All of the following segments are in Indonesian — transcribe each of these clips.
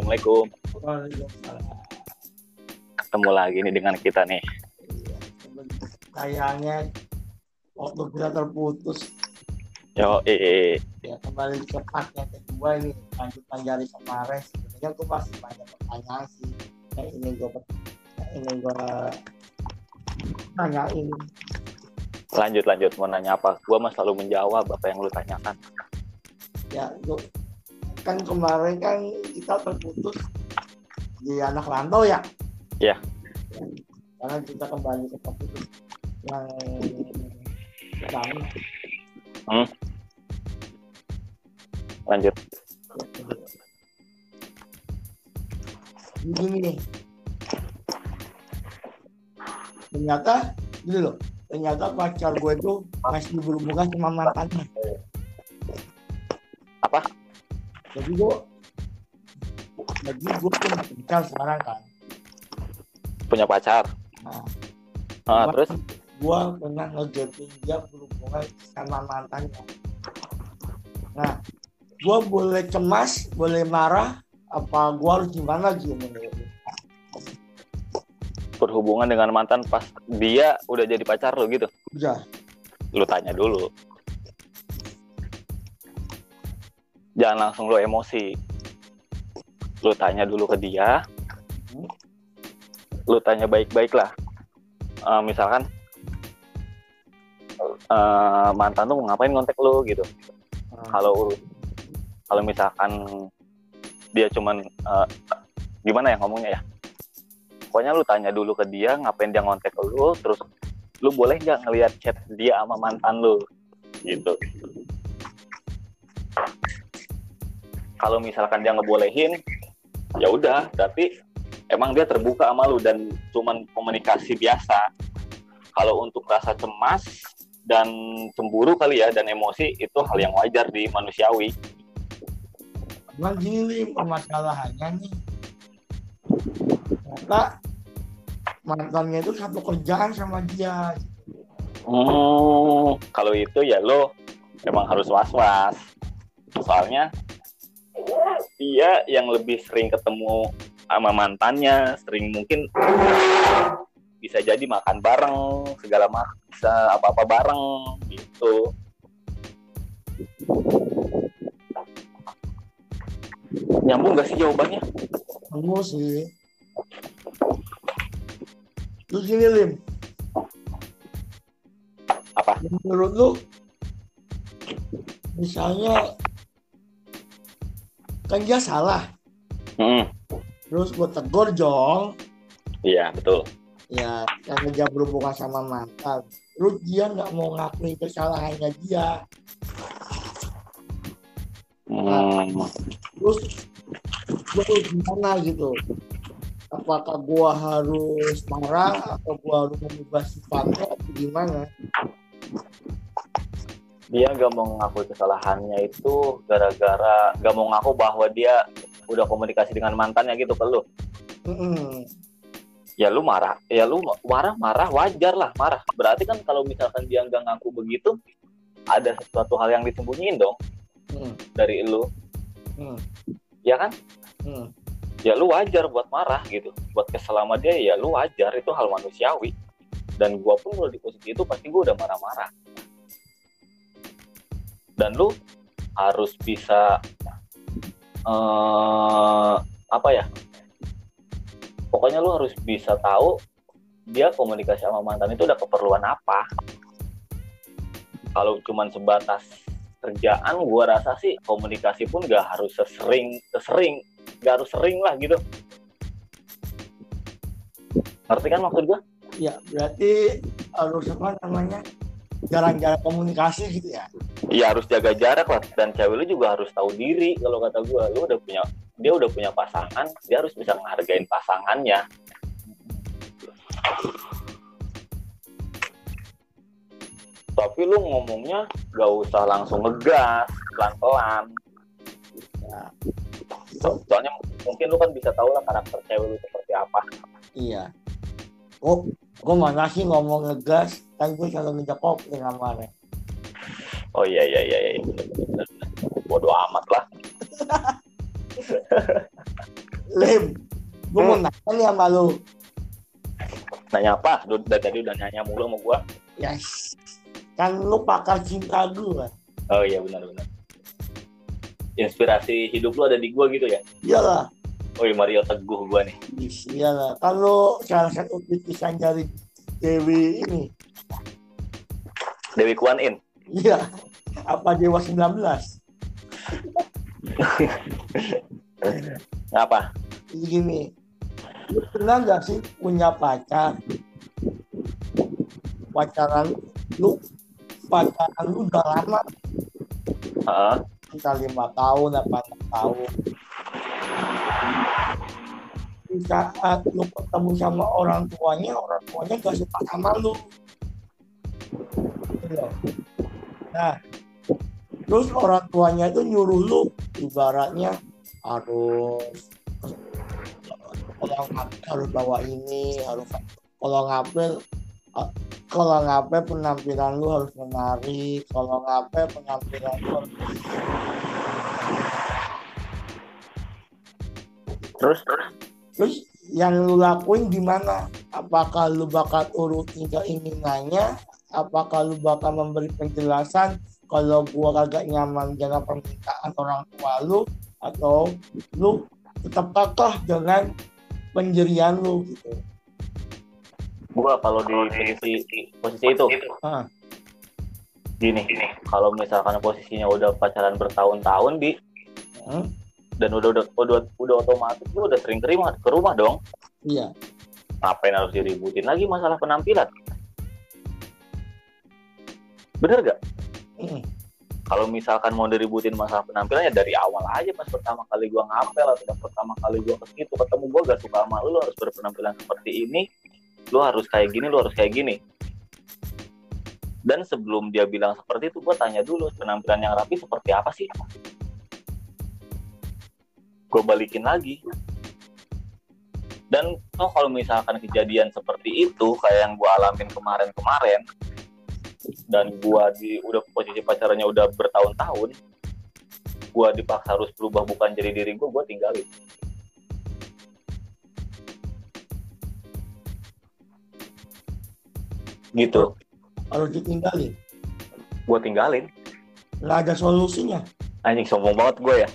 Assalamualaikum. Waalaikumsalam. Ketemu lagi nih dengan kita nih. Sayangnya waktu kita terputus Yo, eh, ya kembali ke part yang kedua ini lanjutan dari kemarin sebenarnya aku masih banyak pertanyaan sih yang ini gue yang ini gue tanyain lanjut lanjut mau nanya apa? Gua mah selalu menjawab apa yang lu tanyakan. ya itu kan kemarin kan kita terputus di anak rantau ya Iya. karena kita kembali ke topik yang pertama Lanjut. Begini nih. Ternyata, gitu loh. Ternyata pacar gue itu masih berhubungan sama mantannya. Jadi gue, jadi gue punya pacar sekarang kan. Punya pacar. Nah, Ah, Apa? terus gue pernah ngegapin dia berhubungan sama mantannya. Nah, gue boleh cemas, boleh marah, apa gue harus gimana gitu berhubungan dengan mantan pas dia udah jadi pacar lu gitu. Udah, Lu tanya dulu. Jangan langsung lu emosi. Lu tanya dulu ke dia. Lu tanya baik-baik lah. Eh, misalkan eh, mantan tuh ngapain kontak lu gitu. Nah, kalau kalau misalkan dia cuman eh, gimana ya ngomongnya ya pokoknya lu tanya dulu ke dia ngapain dia ngontek lu terus lu boleh nggak ngelihat chat dia sama mantan lu gitu kalau misalkan dia ngebolehin ya udah berarti emang dia terbuka sama lu dan cuman komunikasi biasa kalau untuk rasa cemas dan cemburu kali ya dan emosi itu hal yang wajar di manusiawi Cuman gini permasalahannya nih. Ternyata mantannya itu satu kerjaan sama dia. Hmm, kalau itu ya lo emang harus was-was. Soalnya dia yang lebih sering ketemu sama mantannya, sering mungkin bisa jadi makan bareng, segala macam, bisa apa-apa bareng gitu. Nyambung gak sih jawabannya? Kamu sih. Terus gini Lim, Apa? menurut lu misalnya kan dia salah, Hmm, terus gue tegur Jong, iya betul. ya karena dia berhubungan sama mantan, terus dia nggak mau ngakui kesalahannya dia, Hmm, terus gue gimana gitu? Apakah gua harus marah atau gua harus mengubah sifatnya atau gimana dia gak mau ngakui kesalahannya itu gara-gara gak mau ngaku bahwa dia udah komunikasi dengan mantannya gitu ke lu Mm-mm. ya lu marah ya lu marah marah wajar lah marah berarti kan kalau misalkan dia nggak ngaku begitu ada sesuatu hal yang disembunyiin dong Mm. dari lu Mm. ya kan Mm. ya lu wajar buat marah gitu buat kesel sama dia ya lu wajar itu hal manusiawi dan gua pun kalau di posisi itu pasti gua udah marah-marah dan lu harus bisa eh apa ya? Pokoknya lu harus bisa tahu dia komunikasi sama mantan itu udah keperluan apa. Kalau cuman sebatas kerjaan gua rasa sih komunikasi pun gak harus sesering sesering gak harus sering lah gitu. Ngerti kan maksud gua? Ya berarti harus apa namanya jarang-jarang komunikasi gitu ya? Iya harus jaga jarak lah. Dan cewek lu juga harus tahu diri kalau kata gua. Lu udah punya dia udah punya pasangan dia harus bisa menghargain pasangannya. Tapi lu ngomongnya gak usah langsung ngegas pelan-pelan. Ya. So- soalnya mungkin lu kan bisa tahu lah karakter cewek lu seperti apa. Iya. Oh gue mana sih ngomong ngegas kan gue selalu ngejak kopi kemarin oh iya iya iya, iya. bodoh amat lah Lim, gue mau Hmm. nanya nih sama lu. Nanya apa? Dari tadi udah nanya mulu sama gua. Yes. Kan lu pakar cinta gue. Oh iya benar-benar. Inspirasi hidup lu ada di gua gitu ya? Iyalah. Oh iya Mario Teguh gua nih. Yes, Iyalah. Kalau salah satu titisan dari Dewi ini. Dewi Kwan In. Iya. Apa Dewa 19? Ngapa? Gini. Lu pernah nggak sih punya pacar? Pacaran lu pacaran lu udah lama Heeh. kita lima tahun apa tahun di saat lu ketemu sama orang tuanya orang tuanya gak suka sama lu. Gitu nah terus orang tuanya itu nyuruh lu ibaratnya harus kalau ngapel harus bawa ini harus kalau ngapel eh, kalau ngapel penampilan lu harus menarik kalau ngapel penampilan lu harus Terus terus Terus yang lu lakuin gimana? Apakah lu bakal urutin keinginannya? Apakah lu bakal memberi penjelasan kalau gua kagak nyaman dengan permintaan orang tua lu? Atau lu tetap kokoh dengan pendirian lu gitu? gua kalau di posisi posisi itu Ah. gini, kalau misalkan posisinya udah pacaran bertahun-tahun di Hmm? Dan udah udah udah udah otomatis lu udah sering ke rumah ke rumah dong. Iya. Ngapain harus diributin lagi masalah penampilan? Bener gak? Hmm. Kalau misalkan mau diributin masalah penampilannya dari awal aja pas pertama kali gua ngapel atau pas pertama kali gua ke situ ketemu gua gak suka sama lu, lu harus berpenampilan seperti ini, lu harus kayak gini, lu harus kayak gini. Dan sebelum dia bilang seperti itu, gua tanya dulu penampilan yang rapi seperti apa sih? Gue balikin lagi. Dan toh kalau misalkan kejadian seperti itu kayak yang gua alamin kemarin-kemarin, dan gua di udah posisi pacarannya udah bertahun-tahun gua dipaksa harus berubah bukan jadi diri gua gua tinggalin gitu Harus ditinggalin. gua tinggalin Nggak ada solusinya. anjing sombong banget gua ya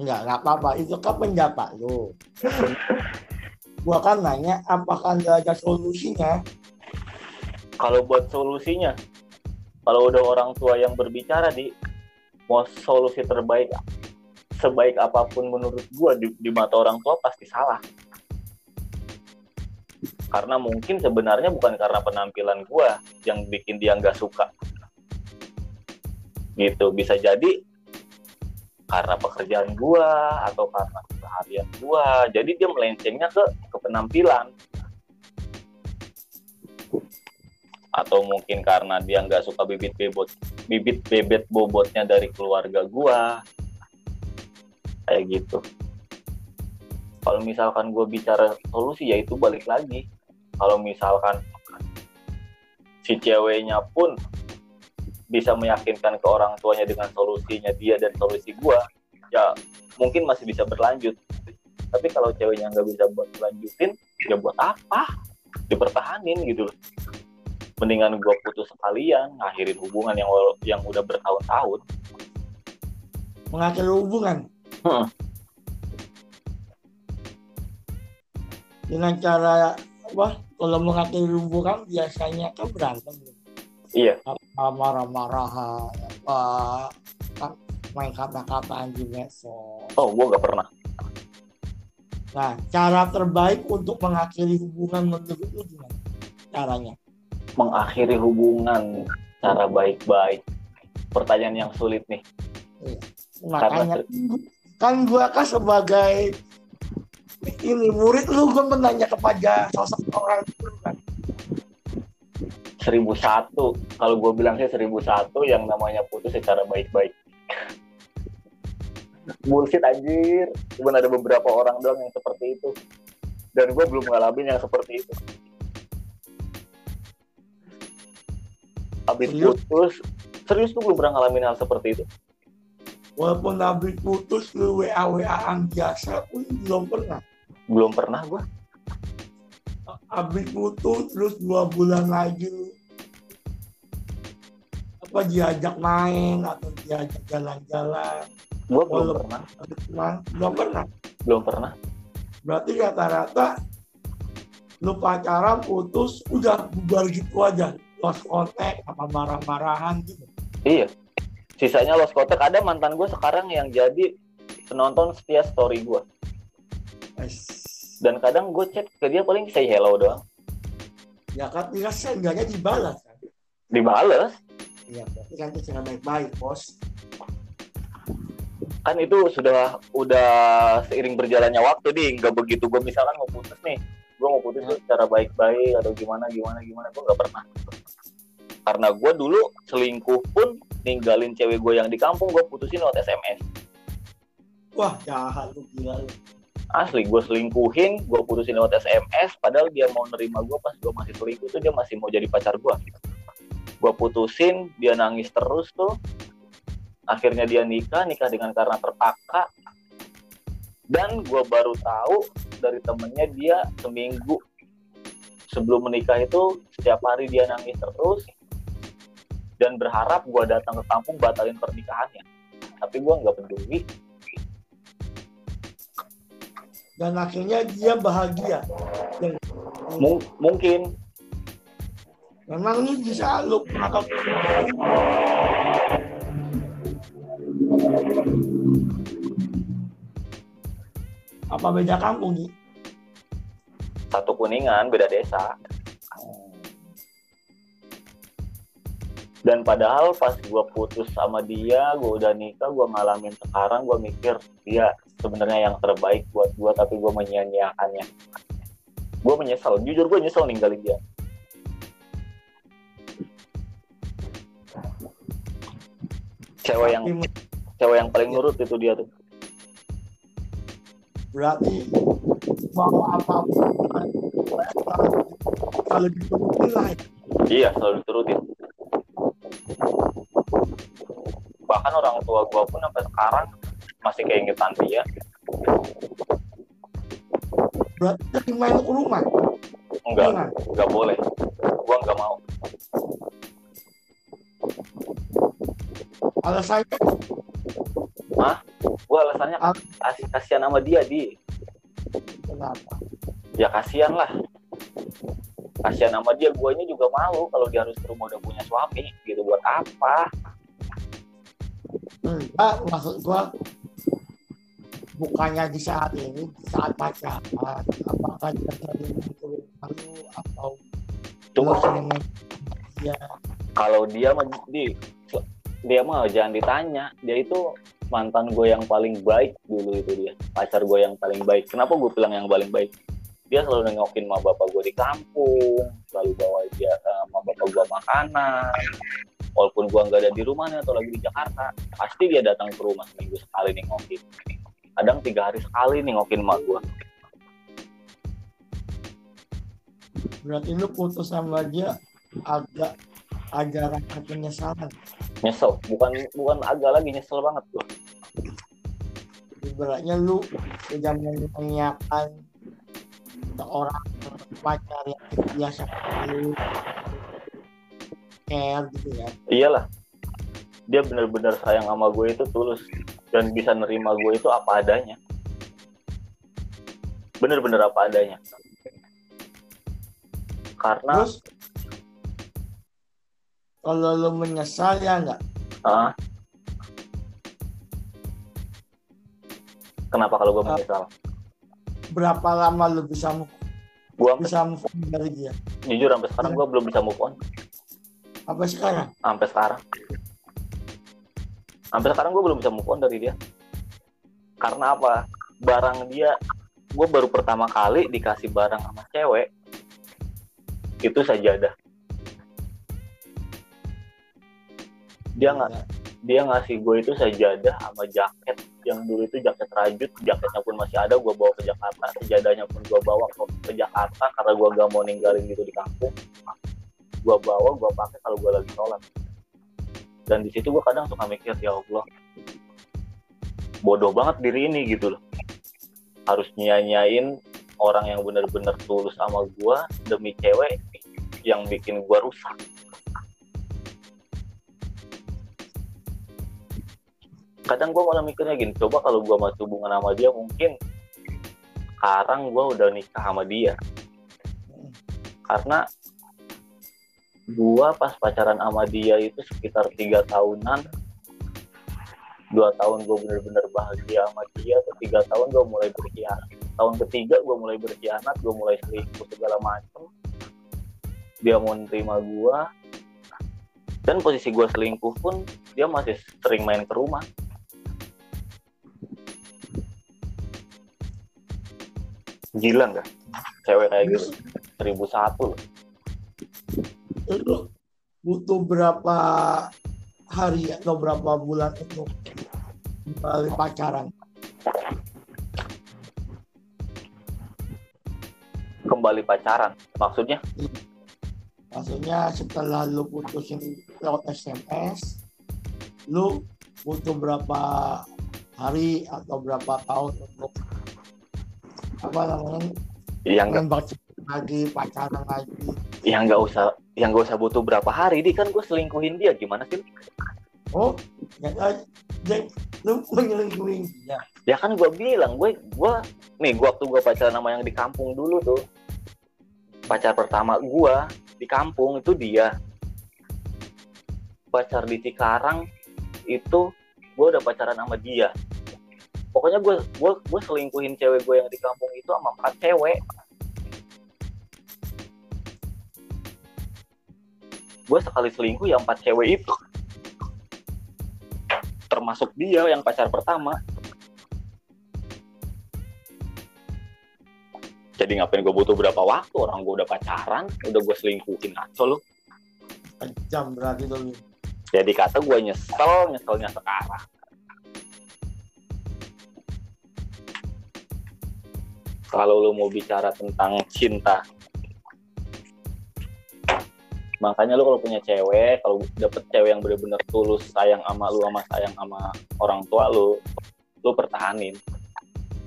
Enggak, nggak apa-apa. Itu kan pendapat lu. gua kan nanya apakah nggak ada solusinya? kalau buat solusinya kalau udah orang tua yang berbicara di mau solusi terbaik sebaik apa pun menurut gua di, di mata orang tua pasti salah karena mungkin sebenarnya bukan karena penampilan gua yang bikin dia nggak suka gitu bisa jadi karena pekerjaan gua atau karena keseharian gua. Jadi dia melencengnya ke ke penampilan. Atau mungkin karena dia nggak suka bibit bebot bibit bebet bobotnya dari keluarga gua. Kayak gitu. Kalau misalkan gue bicara solusi ya itu balik lagi. Kalau misalkan si ceweknya pun bisa meyakinkan ke orang tuanya dengan solusinya dia dan solusi gua ya mungkin masih bisa berlanjut tapi kalau ceweknya nggak bisa buat lanjutin ya buat apa dipertahanin gitu loh mendingan gue putus sekalian ngakhirin hubungan yang yang udah bertahun-tahun Mengakhiri hubungan Hmm. dengan cara apa? Kalau mengakhiri hubungan biasanya kan berantem. Iya apa kan main kata-kataan di medsos. oh gue nggak pernah Nah, cara terbaik untuk mengakhiri hubungan menurut lu gimana? Caranya? mengakhiri hubungan cara baik-baik pertanyaan yang sulit nih Makanya kan gua kan sebagai ini murid lu gua menanya kepada sosok orang itu kan. Seribu satu. Kalau gue bilang sih seribu satu yang namanya putus secara baik-baik. Bullshit anjir. Cuman ada beberapa orang doang yang seperti itu. Dan gue belum ngalamin yang seperti itu. Habis Serius? putus serius tuh belum pernah ngalamin hal seperti itu. Walaupun habis putus lu WA WA-an biasa pun belum pernah. Belum pernah gue habis putus terus dua bulan lagi. Apa diajak main atau diajak jalan-jalan? Gue belum Walaupun- pernah. pulang belum pernah. Belum pernah. Berarti rata-rata lu pacaran putus udah bubar gitu aja. Lost contact apa marah-marahan gitu. Iya. Sisanya lost contact. Ada mantan gue sekarang yang jadi penonton setia story gue Guys. Dan kadang gue chat ke dia paling say hello doang. Ya kan ya seenggaknya dibalas kan? Dibales iya berarti kan itu cara baik-baik bos. Kan itu sudah udah seiring berjalannya waktu di nggak begitu gue misalkan mau putus nih. Gue mau putus tuh secara baik-baik atau gimana gimana gimana. Gue nggak pernah. Karena gue dulu selingkuh pun ninggalin cewek gue yang di kampung gue putusin lewat SMS wah jahat lu gila lu asli gue selingkuhin gue putusin lewat SMS padahal dia mau nerima gue pas gue masih selingkuh tuh dia masih mau jadi pacar gue gue putusin dia nangis terus tuh. Akhirnya dia nikah nikah dengan karena terpaksa. Dan gue baru tahu dari temennya dia seminggu sebelum menikah itu setiap hari dia nangis terus. Dan berharap gue datang ke kampung batalin pernikahannya. Tapi gue nggak peduli dan akhirnya dia bahagia. Dan Mung- mungkin. Memang lu bisa lu maka apa beda kampung nih satu kuningan beda desa. Dan padahal pas gue putus sama dia gue udah nikah gue ngalamin sekarang gue mikir dia sebenarnya yang terbaik buat gue tapi gue menyia-nyiakannya gue menyesal jujur gue nyesel ninggalin dia cewek yang cewek yang paling nurut itu dia tuh berarti mau apa pun kalau diturutin lah ya. Iya, selalu diturutin. Bahkan orang tua gua pun sampai sekarang masih keingetan dia. berarti dia main ke rumah Enggak, Jangan. enggak boleh. Gua enggak mau. alasannya Gua alasannya Ah. kasih kasihan sama dia di. kenapa Ya kasihan lah. Kasihan sama dia, guanya juga malu kalau dia harus ke rumah udah punya suami gitu buat apa? enggak maksud gua bukannya di saat ini di saat pacaran apakah ke rumah lu atau Cuma main dia kalau dia mah di dia mah jangan ditanya. Dia itu mantan gue yang paling baik dulu itu dia. Pacar gue yang paling baik. Kenapa gue bilang yang paling baik? Dia selalu nengokin sama bapak gue di kampung selalu bawa dia eh, sama bapak gue makanan. Walaupun gue nggak ada di rumahnya atau lagi di Jakarta pasti dia datang ke rumah seminggu sekali nengokin kadang tiga hari sekali nengokin emak gue berarti lu putus sama dia agak ada rasa penyesalan. Nyesel. Bukan bukan agak lagi nyesel banget gue ibaratnya lu sudah menyiapkan seorang pacar yang biasa lu. Care gitu ya. Iyalah. Dia benar-benar sayang sama gue itu tulus dan bisa nerima gue itu apa adanya. Bener-bener apa adanya. Karena terus? Kalau lu menyesal ya enggak ah, kenapa kalau gue menyesal? Berapa lama lu bisa move, gue sampai bisa move on dari dia? Jujur sampai sekarang gue belum bisa move on. Apa sekarang? Sampai sekarang sampai sekarang gue belum bisa move on dari dia. Karena apa? Barang dia gue baru pertama kali dikasih barang sama cewek itu sajadah. Dia nggak dia ngasih gue itu sajadah sama jaket. Yang dulu itu jaket rajut jaketnya pun masih ada gue bawa ke Jakarta. Sejadahnya pun gue bawa ke, ke Jakarta karena gue gak mau ninggalin gitu di kampung. Gue bawa gue pakai kalau gue lagi sholat dan di situ gue kadang suka mikir ya Allah bodoh banget diri ini gitu loh. Harus nyanyain orang yang bener-bener tulus sama gue demi cewek yang bikin gue rusak. Kadang gue malah mikirnya gini coba kalau gue masih hubungan sama dia mungkin sekarang gue udah nikah sama dia. Karena gue pas pacaran sama dia itu sekitar tiga tahunan. Dua tahun gue bener-bener bahagia sama dia atau tiga tahun gue mulai berkhianat. Tahun ketiga gue mulai berkhianat gue mulai selingkuh segala macem. Dia mau nerima gue dan posisi gue selingkuh pun dia masih sering main ke rumah. Gila nggak? Cewek kayak gitu seribu satu Lu butuh berapa hari atau berapa bulan untuk kembali pacaran? kembali pacaran maksudnya? Maksudnya setelah lu putusin lewat SMS, lu butuh berapa hari atau berapa tahun untuk apa namanya yang nggak nembak lagi pacaran lagi? yang nggak usah yang nggak usah butuh berapa hari di kan gue selingkuhin dia. Gimana sih oh ya jadi lu menyelingkuhin dia? Ya kan gue bilang gue gue nih gue waktu gue pacaran sama yang di kampung dulu tuh pacar pertama gue di kampung itu dia. Pacar di Cikarang itu gue udah pacaran sama dia. Pokoknya gue gue gue selingkuhin cewek gue yang di kampung itu sama empat cewek gue sekali selingkuh ya empat cewek itu. Termasuk dia yang pacar pertama. Jadi ngapain gue butuh berapa waktu? Orang gue udah pacaran udah gue selingkuhin ngaco lu. Kejam berarti lu. jadi kata gue nyesel nyeselnya sekarang. Kalau lu mau bicara tentang cinta makanya lu kalau punya cewek kalau dapet cewek yang bener-bener tulus sayang sama lu sama sayang sama orang tua lu lu pertahanin.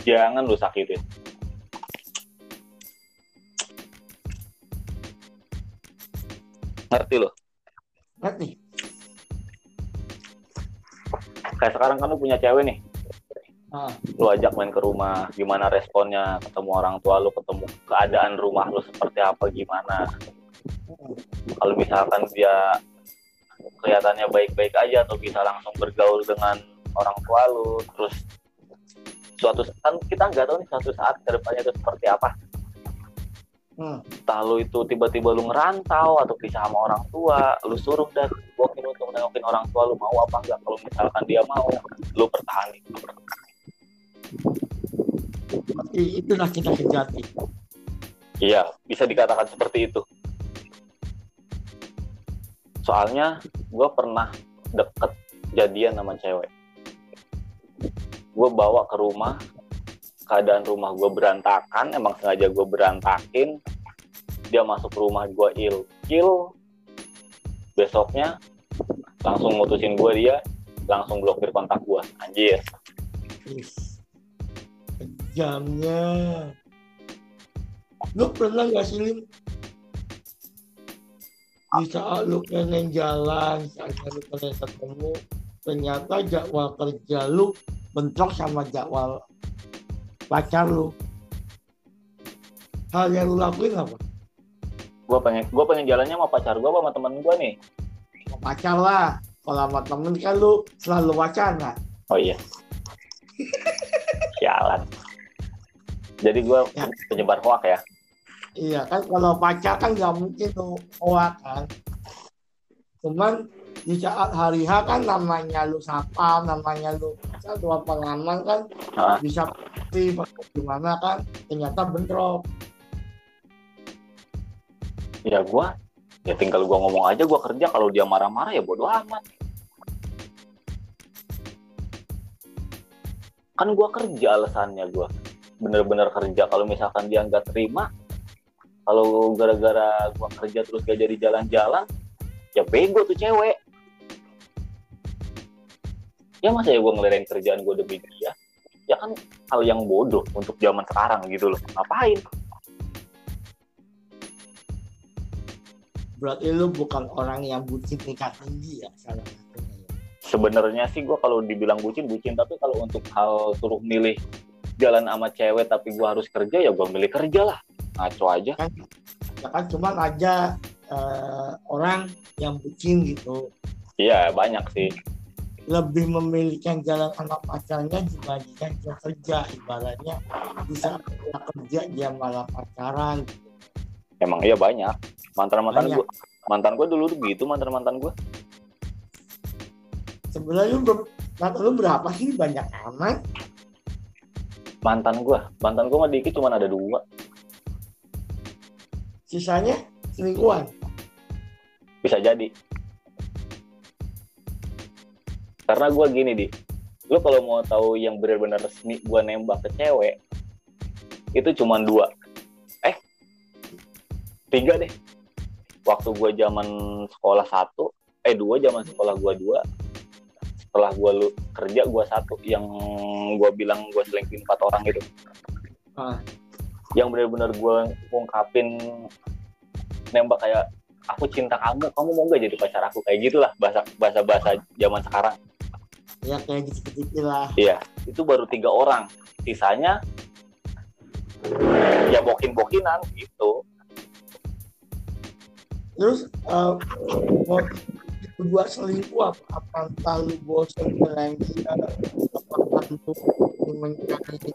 Jangan lu sakitin. Ngerti lo ngerti. Kayak sekarang kan lu punya cewek nih. Nah, lu ajak main ke rumah gimana responnya? Ketemu orang tua lu ketemu keadaan rumah lu seperti apa gimana kalau misalkan dia kelihatannya baik-baik aja atau bisa langsung bergaul dengan orang tua lu terus suatu kan kita nggak tahu nih suatu saat ke depannya itu seperti apa. Hmm. entah lu itu tiba-tiba lu ngerantau atau pisah sama orang tua lu suruh dan bokin untuk nengokin orang tua lu mau apa enggak kalau misalkan dia mau lu pertahanin berarti itulah kita sejati. Iya bisa dikatakan seperti itu soalnya gue pernah deket jadian sama cewek. Gue bawa ke rumah keadaan rumah gue berantakan emang sengaja gue berantakin dia masuk rumah gue ilkil. Besoknya langsung mutusin gue dia langsung blokir kontak gue anjir. Is. kejamnya. Lu pernah nggak sih? Di saat lu pengen jalan saat lu pengen ketemu. Ternyata jadwal kerja lu bentrok sama jadwal pacar lu. Hal yang lu lakuin apa? Gue pengen gue pengen jalannya sama pacar gue sama temen gue nih? Pacar lah. Kalau sama temen kan lu selalu wacana oh iya. Sialan. Jadi gue Ya. penyebar hoak ya Iya kan kalau pacar kan nggak mungkin tuh hoak kan. Cuman di saat hari H kan namanya lu sapa, namanya lu satu pengalaman kan Hah? bisa pasti gimana kan ternyata bentrok. ya gue ya tinggal gue ngomong aja gue kerja kalau dia marah-marah ya bodo amat kan gue kerja alasannya gue bener-bener kerja kalau misalkan dia nggak terima kalau gara-gara gue kerja terus gak jadi jalan-jalan ya bego tuh cewek. Ya masa ya gue ngelerain kerjaan gue demi dia? Ya kan hal yang bodoh untuk zaman sekarang gitu loh. Ngapain? Berarti lu bukan orang yang bucin tingkat tinggi ya salah satunya ya. sebenarnya sih gue kalau dibilang bucin bucin. Tapi kalau untuk hal suruh milih jalan sama cewek tapi gue harus kerja ya gue milih kerja lah ngaco aja. Kan ya kan cuma aja eh, orang yang bucin gitu. Iya banyak sih. Lebih memilihkan jalan anak pacarnya dibandingkan dia kerja. Ibaratnya bisa dia kerja dia malah pacaran. Emang iya banyak. Mantan mantan gue mantan gue dulu tuh gitu mantan mantan gue sebenarnya lu, mantan lu berapa sih? Banyak amat. Mantan gue mantan gue mah dikit cuma ada dua sisanya selingkuhan. Bisa jadi. Karena gue gini di. Lu kalau mau tahu yang benar-benar resmi gue nembak ke cewek itu cuma dua. Eh tiga deh. Waktu gue zaman sekolah satu eh dua zaman sekolah gue dua setelah gue lu kerja gue satu yang gue bilang gue selingkuhin empat orang itu. Ah. Yang benar-benar gue ungkapin nembak kayak aku cinta kamu kamu mau gak jadi pacar aku kayak gitulah bahasa bahasa bahasa zaman sekarang ya kayak gitu-gitu lah Iya, itu baru tiga orang. Sisanya ya bokin-bokinan gitu. terus eh, mau kedua selingkuh apa apa entah lu bosan dengan dia apakah lu mencari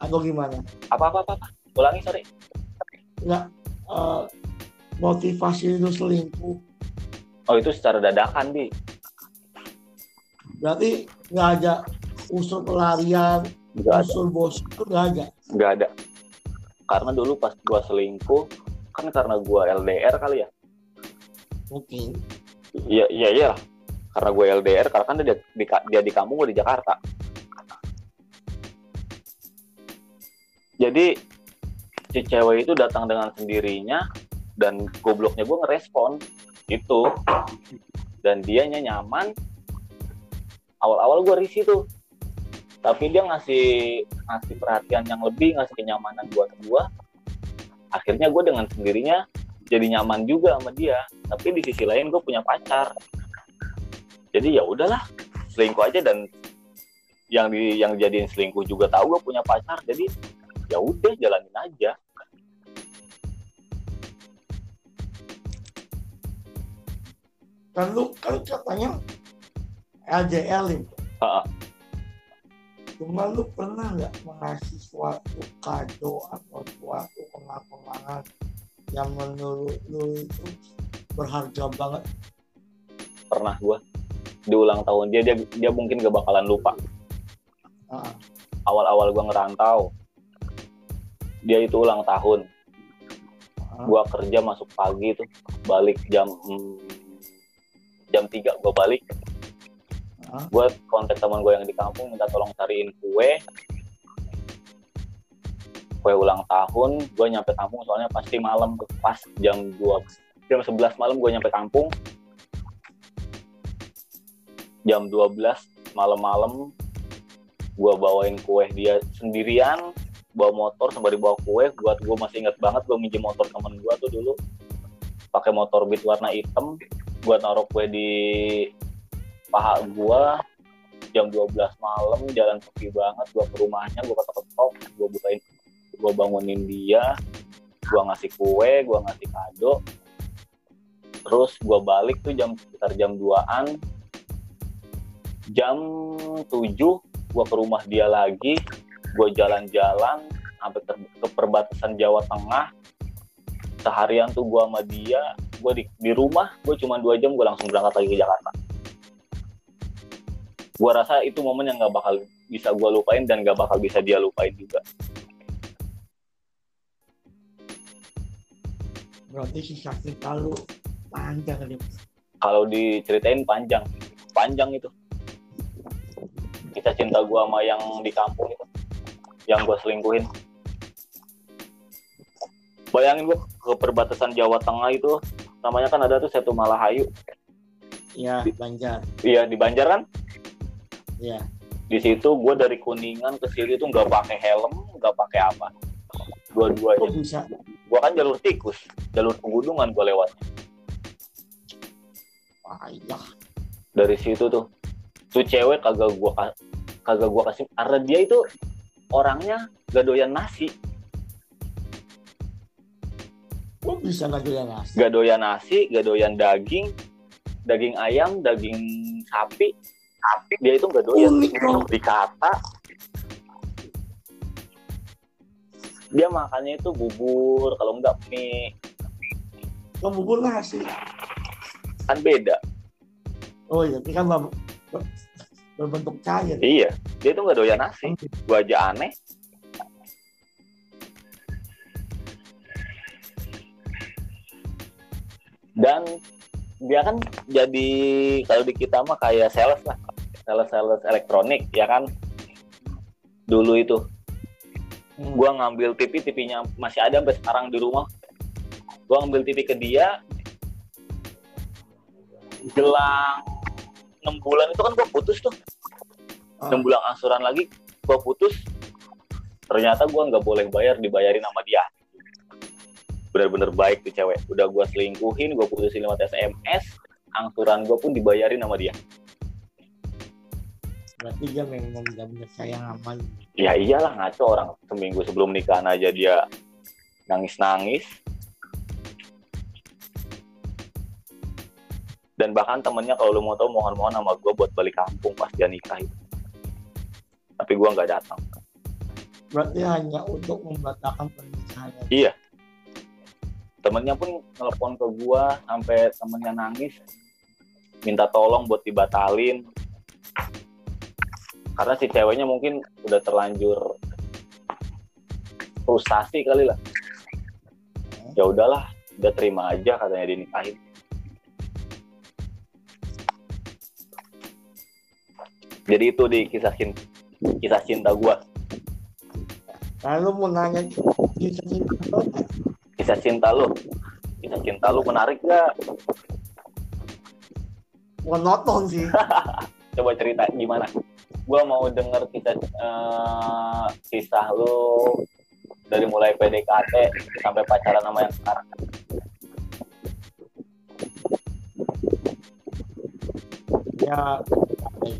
atau gimana Apa apa apa? apa? Ulangi sorry. nggak eh, motivasi lu selingkuh Oh itu secara dadakan di. berarti nggak ada unsur pelarian Nggak ada. unsur bos itu nggak ada Nggak ada. Karena dulu pas gua selingkuh kan karena gua LDR kali ya. mungkin Iya iya iya lah. Karena gue LDR karena kan dia di, dia di kampung gue di Jakarta. Jadi si cewek itu datang dengan sendirinya dan gobloknya gue ngerespon. Itu. Dan dianya nyaman. Awal-awal gue risih tuh. Tapi dia ngasih ngasih perhatian yang lebih ngasih kenyamanan buat gue. Akhirnya gue dengan sendirinya jadi nyaman juga sama dia. Tapi di sisi lain gue punya pacar jadi ya udahlah selingkuh aja dan yang di yang jadiin selingkuh juga tahu gue punya pacar jadi ya udah jalanin aja. Kan lu kan katanya LDL itu Ha-ha. cuma lu pernah nggak mengasih suatu kado atau suatu pengakuan yang menurut lu itu berharga banget? Pernah gue di ulang tahun dia dia dia mungkin gak bakalan lupa. Ah, awal-awal gue ngerantau dia itu ulang tahun. Ah, gue kerja masuk pagi tuh balik jam jam 3 gue balik. Ah, gue kontak teman gue yang di kampung minta tolong cariin kue. Kue ulang tahun gue nyampe kampung soalnya pasti malam pas jam 2 jam 11 malam gue nyampe kampung jam 12 malam-malam gue bawain kue dia sendirian bawa motor sembari bawa kue. Buat gue masih inget banget gue minjem motor temen gue tuh dulu. Pakai motor beat warna hitam gue taruh kue di paha gue jam 12 malam jalan sepi banget gue ke rumahnya gue ketok-ketok gue bukain gue bangunin dia. Gue ngasih kue gue ngasih kado. Terus gue balik tuh jam sekitar jam 2an jam 7 gue ke rumah dia lagi. Gue jalan-jalan sampai ter- ke perbatasan Jawa Tengah. Seharian tuh gue sama dia gue di, di rumah gue cuma dua jam gue langsung berangkat lagi ke Jakarta. Gue rasa itu momen yang gak bakal bisa gue lupain dan gak bakal bisa dia lupain juga. Berarti sisa cinta lu panjang nih kalau diceritain panjang. Panjang itu kisah cinta gue sama yang di kampung itu yang gue selingkuhin bayangin gue ke perbatasan Jawa Tengah itu namanya kan ada tuh Setu Malahayu Iya, Banjar. iya di Banjar kan Iya. di situ gue dari kuningan ke sini tuh nggak pakai helm nggak pakai apa dua-duanya bisa? gue kan jalur tikus jalur pegunungan gue lewat Payah. dari situ tuh tuh cewek kagak gue kagak gue kasih karena dia itu orangnya gak doyan nasi. Kok bisa nggak doyan nasi? gak doyan nasi gak doyan daging daging ayam daging sapi. Sapi? Dia itu gak doyan. Unik dong. dikata. Dia makannya itu bubur kalau enggak mie. Kok bubur nasi? kan beda. Oh iya, ini kan berbentuk cair. iya dia itu gak doyan nasi. Gua aja aneh. Dan dia kan jadi kalau di kita mah kayak sales lah. Sales sales elektronik ya kan? Dulu itu. Hmm. gua ngambil TV TV-nya masih ada sampai sekarang di rumah. Gua ngambil TV ke dia. Jelang enam bulan itu kan gua putus tuh. Ah. enam bulan angsuran lagi gua putus. Ternyata gua nggak boleh bayar dibayarin sama dia. Bener-bener baik tuh cewek. Udah gua selingkuhin gua putusin lewat SMS angsuran gua pun dibayarin sama dia. Berarti dia memang benar-benar sayang sama ya iyalah ngaco orang. Seminggu sebelum nikahan aja dia nangis-nangis dan bahkan temennya kalau lu mau tahu mohon-mohon sama gue buat balik kampung pas dia nikah itu. Tapi gue nggak datang. Berarti hanya untuk membatalkan pernikahannya. Iya. temennya pun telepon ke gue sampai temennya nangis. Minta tolong buat dibatalin. Karena si ceweknya mungkin udah terlanjur frustasi kali lah. Ya udahlah udah terima aja katanya dinikahin jadi itu di kisah cinta kisah cinta gua. Lalu mau nanya kisah cinta lo, kisah cinta lu kisah cinta lu menarik gak monoton sih. coba cerita gimana? Gua mau denger kisah eh, kisah lu dari mulai PDKT sampai pacaran sama yang sekarang. Ya,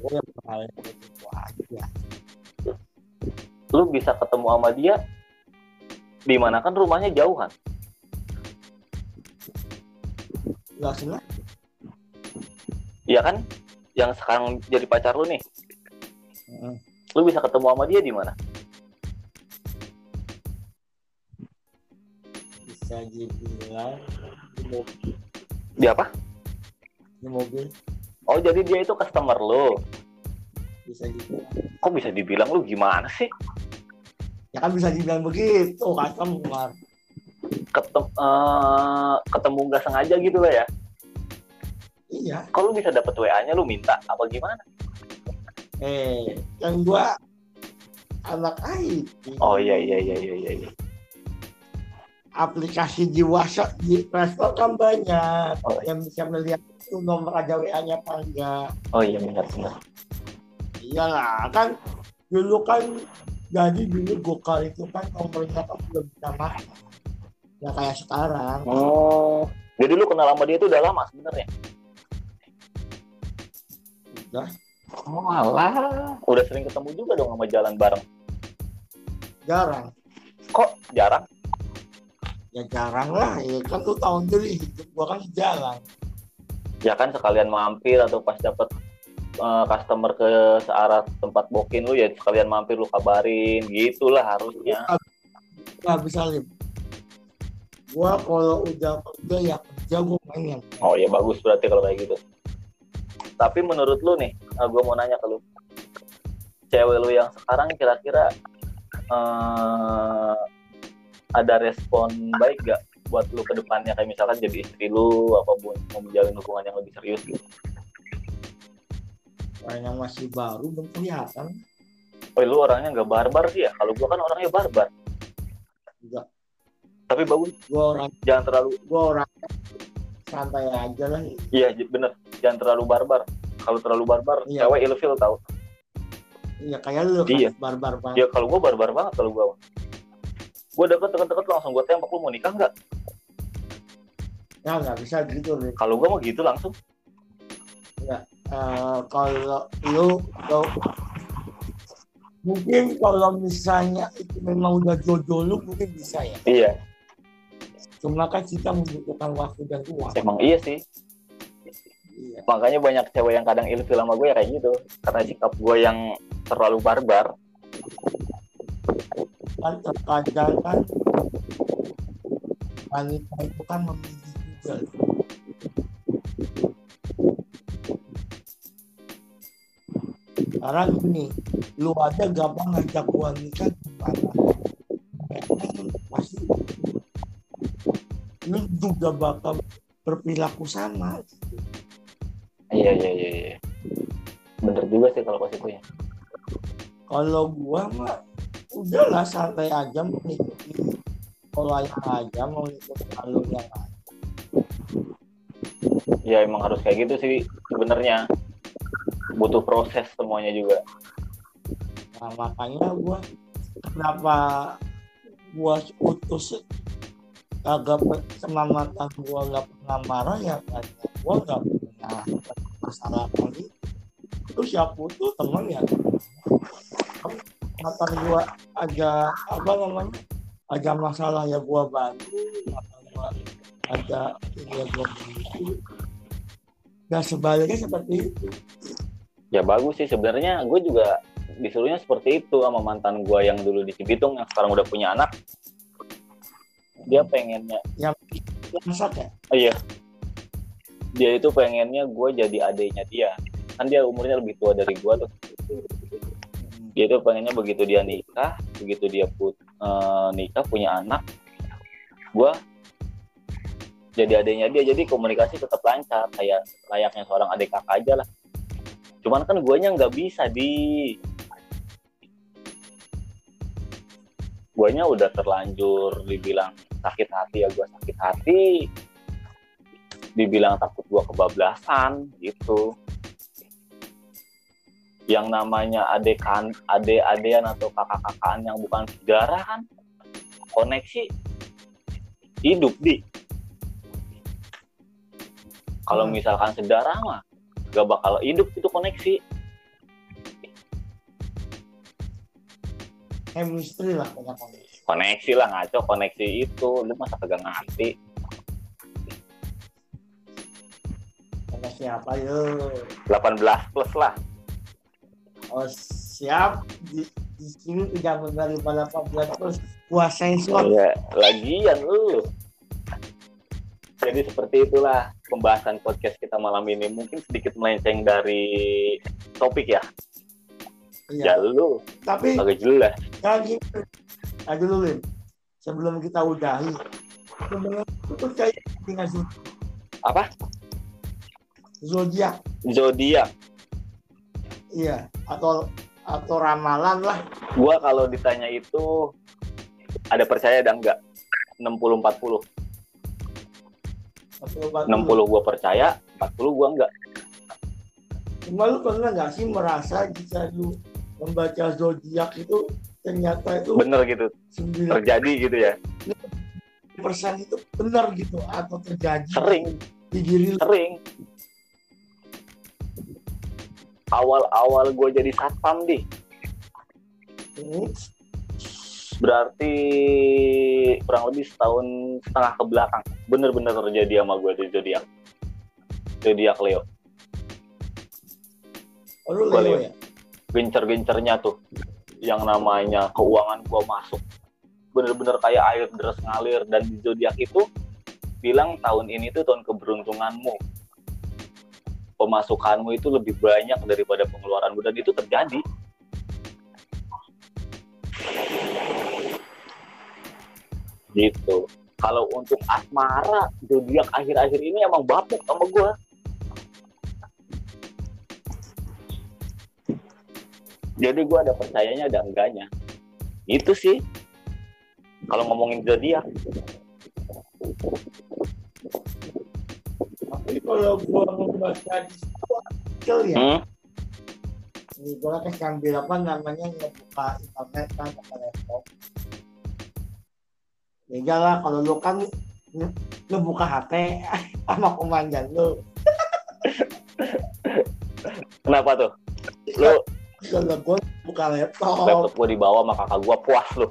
yang aja. lu bisa ketemu sama dia di mana kan rumahnya jauhan Gak sengaja. Iya kan yang sekarang jadi pacar lu nih Heeh. lu bisa ketemu sama dia di mana Bisa dibilang di mobil. di apa Di mobil oh jadi dia itu customer lu bisa dibilang. kok bisa dibilang lu gimana sih Ya kan bisa dibilang begitu, customer. Ketem eh, ketemu nggak sengaja gitu lah ya Iya. kalau lu bisa dapet WA-nya lu minta apa gimana Eh, yang gua anak IT. oh iya iya iya iya iya, iya. Aplikasi di WhatsApp di Play Store kan banyak Oh, yang bisa melihat itu nomor ada WA-nya apa enggak. oh iya benar benar Iyalah kan dulu kan jadi dulu gokar itu kan nomornya kan belum masuk. Ya kayak sekarang. oh jadi lu kenal sama dia itu udah lama sebenarnya Udah. oh alah udah sering ketemu juga dong sama jalan bareng Jarang. kok jarang Ya jarang lah. Ya kan tuh tahun dulu hidup gua kan jarang. ya kan sekalian mampir atau pas dapet eh, customer ke searah tempat bokin lu ya sekalian mampir lu kabarin gitulah harusnya. Gak bisa lim. Gua kalau udah kerja ya kerja gua main oh ya bagus berarti kalau kayak gitu. Tapi menurut lu nih gue mau nanya ke lu. Cewek lu yang sekarang kira-kira eh, ada respon baik gak buat lu ke depannya? Kayak misalkan jadi istri lu apa mau menjalin hubungan yang lebih serius gitu Orang yang masih baru belum kelihatan. oh lu orangnya nggak barbar sih ya? Kalau gua kan orangnya barbar. Enggak. tapi bagus. Gue orang jangan terlalu gue orang santai aja lah. Iya bener. Jangan terlalu barbar. Kalau terlalu barbar Iya. cewek ilfil tau. Iya kayak lu Iya. kan barbar banget. Ya kalau gue barbar banget kalau gue gue deket deket deket langsung. Gue tembak lu mau nikah nggak? Ya nggak bisa gitu nih kalau gue mau gitu langsung Eh, kalau lu lu mungkin kalau misalnya itu memang udah jodoh lu mungkin bisa ya. Iya. Cuma kan kita membutuhkan waktu dan uang. Emang iya sih. Iya. Makanya banyak cewek yang kadang ilfil sama gue ya kayak gitu. Karena sikap gue yang terlalu barbar. Kan terkadang kan wanita itu kan memilih juga sekarang gini lu aja gampang ngajak gua nikah gimana pasti. Lu juga bakal berperilaku sama. Iya iya iya iya. Bener juga sih kalau pas itu ya. Kalau gua mah udahlah santai aja mau ngikutin pola yang aja mau ngikutin alur yang ada ya emang harus kayak gitu sih sebenarnya butuh proses semuanya juga. Nah, makanya gua kenapa gua putus agak sama mantan gua nggak pernah marah ya karena gua nggak pernah masalah politik terus ya putus teman ya. Mantan gua ada apa namanya ada masalah ya gua bantu mantan gua ada ini ya gua bantu. Dan sebaliknya seperti itu ya bagus sih. Sebenarnya gue juga disuruhnya seperti itu sama mantan gue yang dulu di Cibitung yang sekarang udah punya anak. Dia pengennya yang masak ya? Oh iya. Dia itu pengennya gue jadi adiknya dia. Kan dia umurnya lebih tua dari gue tuh. Dia itu pengennya begitu dia nikah begitu dia put, eh, nikah punya anak gue jadi adiknya dia. Jadi komunikasi tetap lancar kayak layaknya seorang adik kakak aja lah cuman kan guanya nggak bisa di. Guanya udah terlanjur dibilang sakit hati ya gua sakit hati. Dibilang takut gua kebablasan gitu. Yang namanya adekan ade-adean atau kakak-kakaan yang bukan saudara kan koneksi hidup di. Kalau Hmm. misalkan saudara mah gak bakal hidup itu koneksi. Chemistry lah pokoknya koneksi. Lah ngaco koneksi itu. Lu masa kagak ngerti? Sama siapa yuk 18 plus lah. Oh siap. Di, di sini tidak menerima 18 terus kuasain slot Iya, lagian lu. Jadi seperti itulah pembahasan podcast kita malam ini. Mungkin sedikit melenceng dari topik ya. Ya iya. lu tapi agak jelas. ya gini aduh dulu Lim. sebelum kita udahi sebenarnya itu percaya dengan Apa? zodiak Zodiak. iya atau atau ramalan lah Gua kalau ditanya itu ada percaya dan enggak. 60 40. Atau 60 gua percaya, 40 gua enggak. cuma lu pernah nggak sih merasa jika lu membaca zodiak itu ternyata itu Bener gitu. 9% Terjadi gitu ya. itu benar gitu atau terjadi Sering, di diri sering. Awal-awal gua jadi satpam di berarti kurang lebih setahun setengah ke belakang. Bener-bener terjadi sama gue di zodiak zodiak Leo. Oh, lu Leo Leo. ya? Gencer-gencernya tuh yang namanya keuangan gua masuk. Bener-bener kayak air deras ngalir dan di zodiak itu bilang tahun ini tuh tahun keberuntunganmu. Pemasukanmu itu lebih banyak daripada pengeluaranmu dan itu terjadi gitu. Kalau untuk asmara zodiak akhir-akhir ini emang bapuk sama gua. Jadi gua ada percayanya ada enggaknya. Itu sih. Kalau ngomongin zodiak. Tapi kalau gua membaca di situ artikel ya, Hmm? ini gua kan sambil apa namanya ngebuka internet kan laptop. Beda lah kalau lu kan nge- ngebuka HP sama komandan lu. Kenapa tuh? Lu Kalau gua buka laptop, laptop gua dibawa sama kakak gua puas lu.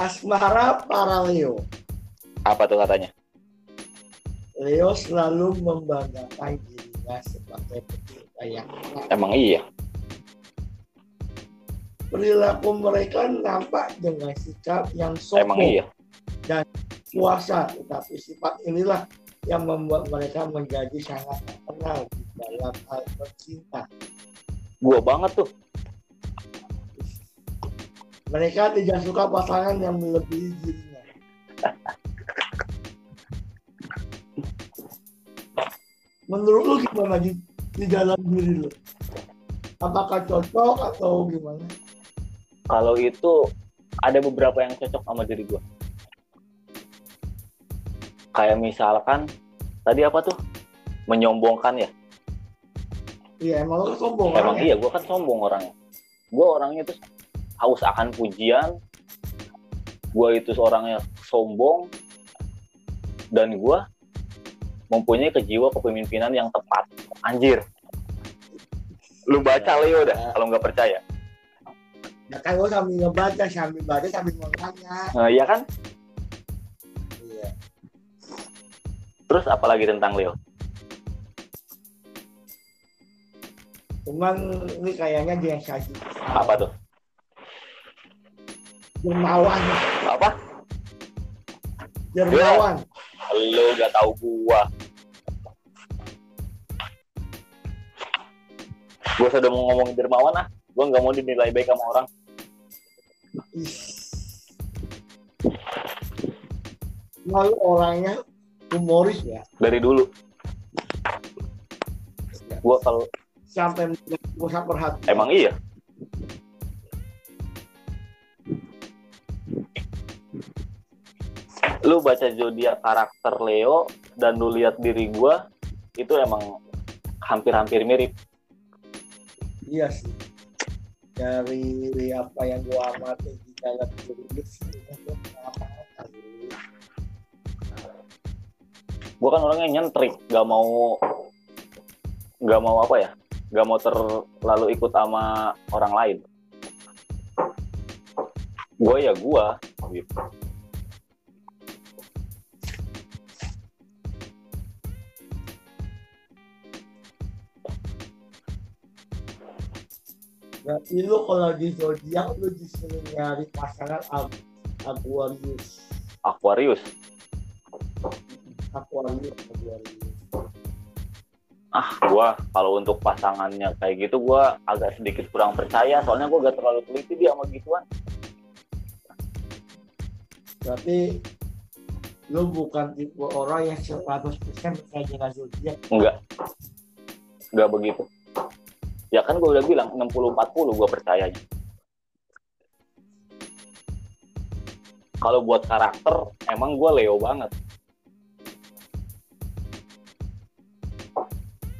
asmara para Leo. Apa tuh katanya? Leo selalu membanggakan dirinya sebagai pecinta yang. Emang iya. Perilaku mereka nampak dengan sikap yang sombong iya. kuasa. Tetapi sifat inilah yang membuat mereka menjadi sangat terkenal di dalam hal bercinta Gua banget tuh. mereka tidak suka pasangan yang melebihi dirinya. Menurut lu gimana di, di dalam diri lu? Apakah cocok atau gimana Kalau itu ada beberapa yang cocok sama diri gua. Kayak misalkan tadi apa tuh? Menyombongkan ya. iya emang lu sombong Emang kan? iya, gua kan sombong orangnya. Gua orangnya tuh haus akan pujian. Gua itu seorangnya sombong dan gua mempunyai kejiwa kepemimpinan yang tepat. Anjir. Lu baca Leo dah kalau nggak percaya. Ya kan gua sambil ngebaca sambil baca sambil bertanya Nah, iya kan? iya Terus apalagi tentang Leo? cuman ini kayaknya dia yang saji Apa tuh? dermawan Apa? dermawan Lu gak tahu gua. Gua sudah mau ngomong dermawan ah. Gua nggak mau dinilai baik sama orang. Lalu orangnya humoris ya Dari dulu. Gua kalau sampai pusat perhatian emang iya. Lu baca zodiak karakter Leo dan lu lihat diri gua itu emang hampir-hampir mirip. iya sih dari apa yang gua amati di dalam diri. Gua kan orangnya nyentrik, gak mau gak mau apa ya? Gak mau terlalu ikut sama orang lain. Gue ya gua gitu. Berarti lu kalau di zodiak lu disuruh nyari pasangan Ag- Aquarius. Aquarius. Aquarius, Aquarius. Ah, gua kalau untuk pasangannya kayak gitu gua agak sedikit kurang percaya soalnya gua gak terlalu teliti dia sama gituan. Berarti lu bukan tipe orang yang 100% percaya dengan zodiak. Enggak. Enggak begitu. Ya kan gua udah bilang 60-40 gua percayanya. Kalau buat karakter, emang gua Leo banget.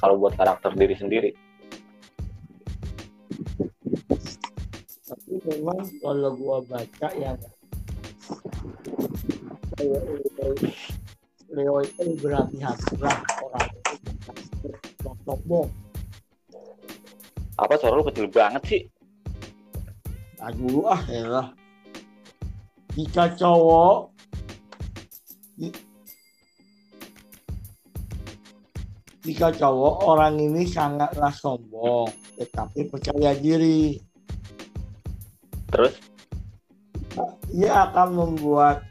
Kalau buat karakter diri sendiri. Tapi memang kalau gua baca ya Leo, Leo, itu berhati-hati orang itu sombong. Apa suara lu kecil banget sih? Dulu ah ya Jika cowok jika cowok orang ini sangatlah sombong tetapi percaya diri. Terus? Ia akan membuat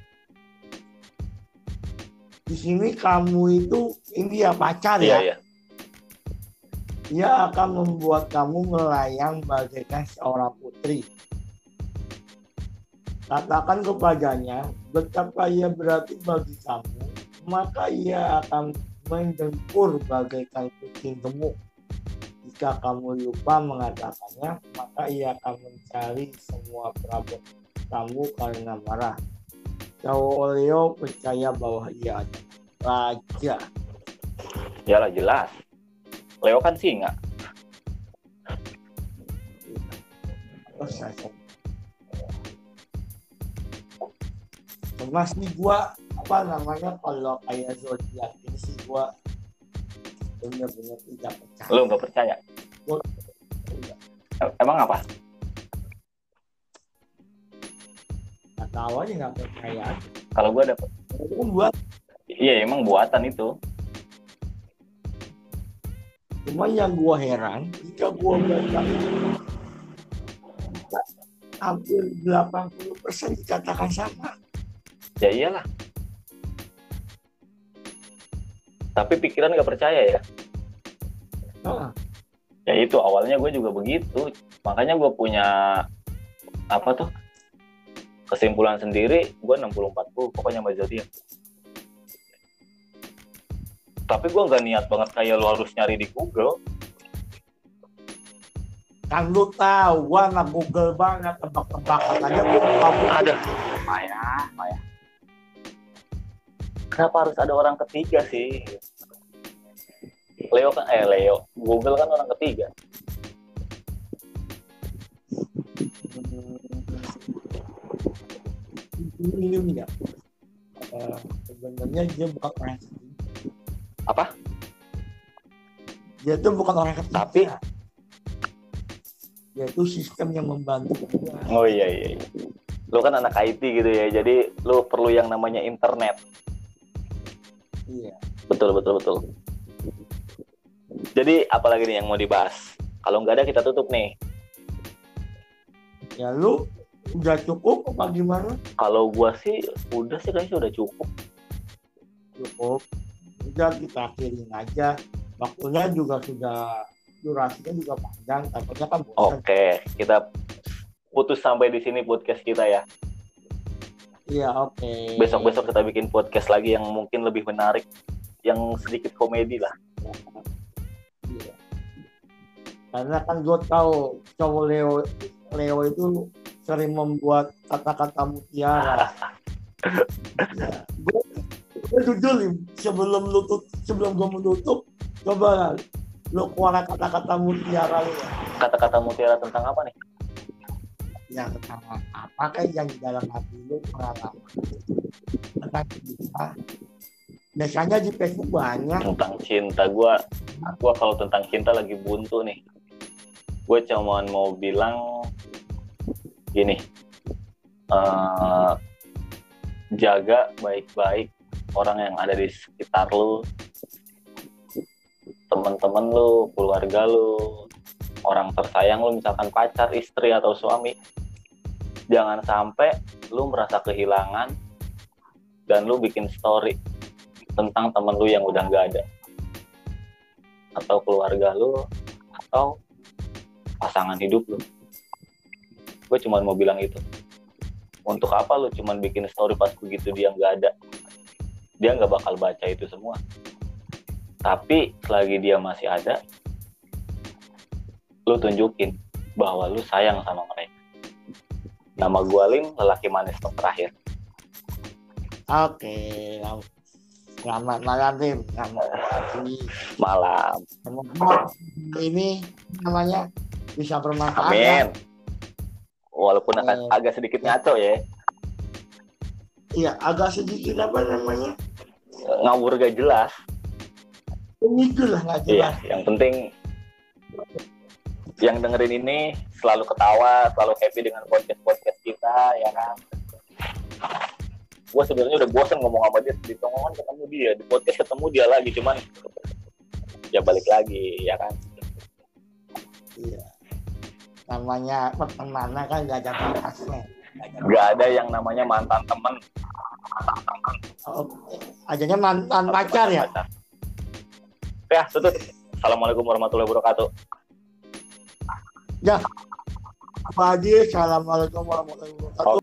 di sini kamu itu ini ya pacar iya ya? iya. Ia akan membuat kamu melayang bagaikan seorang putri katakan kepadanya betapa ia berarti bagi kamu maka ia akan mendengkur bagaikan kucing gemuk jika kamu lupa mengatakannya maka ia akan mencari semua perabot kamu karena marah. Cowok Leo percaya bahwa ia ada raja. Yalah jelas. Leo kan singa. Mas nih gua apa namanya kalau kayak zodiak ini sih gua benar-benar tidak percaya. Lu nggak percaya? Tidak. Emang apa? Nggak tahu aja nggak percaya. Kalau gua dapet. Itu kan buat Iya emang buatan itu. Cuma yang gua heran jika gua baca hampir 80% dikatakan sama. Ya iyalah. Tapi pikiran nggak percaya ya. Nah, Ya itu awalnya gue juga begitu. Makanya gue punya apa tuh kesimpulan sendiri. Gue 60-40 pokoknya sama zodiak. Tapi gue nggak niat banget kayak lo harus nyari di Google. kan lu tahu gua nggak google banget tebak-tebakan aja gua tahu Ada. Payah, payah. Kenapa harus ada orang ketiga sih? Leo kan, eh Leo, Google kan orang ketiga. ini Eh, sebenarnya dia bukan orang. Apa? dia tuh bukan orang ketiga Tapi- dia itu sistem yang membantu. Oh iya iya. iya. Lu kan anak IT gitu ya, jadi lu perlu yang namanya internet. iya Betul betul betul. Jadi apalagi nih yang mau dibahas? Kalau nggak ada kita tutup nih. ya lu udah cukup apa gimana Kalau gua sih udah sih kayaknya udah cukup. cukup udah kita akhirin aja waktunya juga sudah durasinya juga panjang takutnya kan bosan Oke, kita putus sampai di sini podcast kita ya. iya oke Besok-besok kita bikin podcast lagi yang mungkin lebih menarik, yang sedikit komedi lah. Iya. Karena kan gue tahu cowok Leo Leo itu sering membuat kata-kata mutiara. ya. Gue gue jujur nih sebelum lu tut- sebelum gue menutup coba lu keluar kata-kata mutiara lu ya. Kata-kata mutiara tentang apa nih? yang tentang apa kan yang di dalam hati lu pengalaman tentang cinta. Biasanya di Facebook banyak Tentang cinta gua, gua kalau tentang cinta lagi buntu nih. Gue cuman mau bilang gini, eh, jaga baik-baik orang yang ada di sekitar lu, teman-teman lu, keluarga lu, orang tersayang lu, misalkan pacar, istri atau suami. Jangan sampai lu merasa kehilangan dan lu bikin story tentang temen lu yang udah nggak ada. Atau keluarga lu atau pasangan hidup lu. Gue cuma mau bilang itu. Untuk apa lu cuma bikin story pas begitu dia nggak ada dia nggak bakal baca itu semua. Tapi selagi dia masih ada lu tunjukin bahwa lu sayang sama mereka. Nama gue Lim lelaki manis terakhir. Oke, lam- selamat malam Tim. Selamat malam. Semoga ini namanya bisa bermanfaat. amin. Walaupun akan agak sedikit ngaco ya Iya, agak sedikit apa namanya? ngawur gak jelas Pemicu lah nggak Iya, jelas. yang penting yang dengerin ini selalu ketawa, selalu happy dengan podcast podcast kita, ya kan. Gue sebenarnya udah bosan ngomong sama dia di tongkongan ketemu dia, di podcast ketemu dia lagi, cuman ya balik lagi, ya kan. Iya. Namanya pertemanan kan nggak ada batasnya. Gak ada yang namanya mantan temen. Oke. Adanya mantan pacar ya. Ya, tutup. Assalamualaikum warahmatullahi wabarakatuh. Pak Haji, assalamualaikum warahmatullahi wabarakatuh.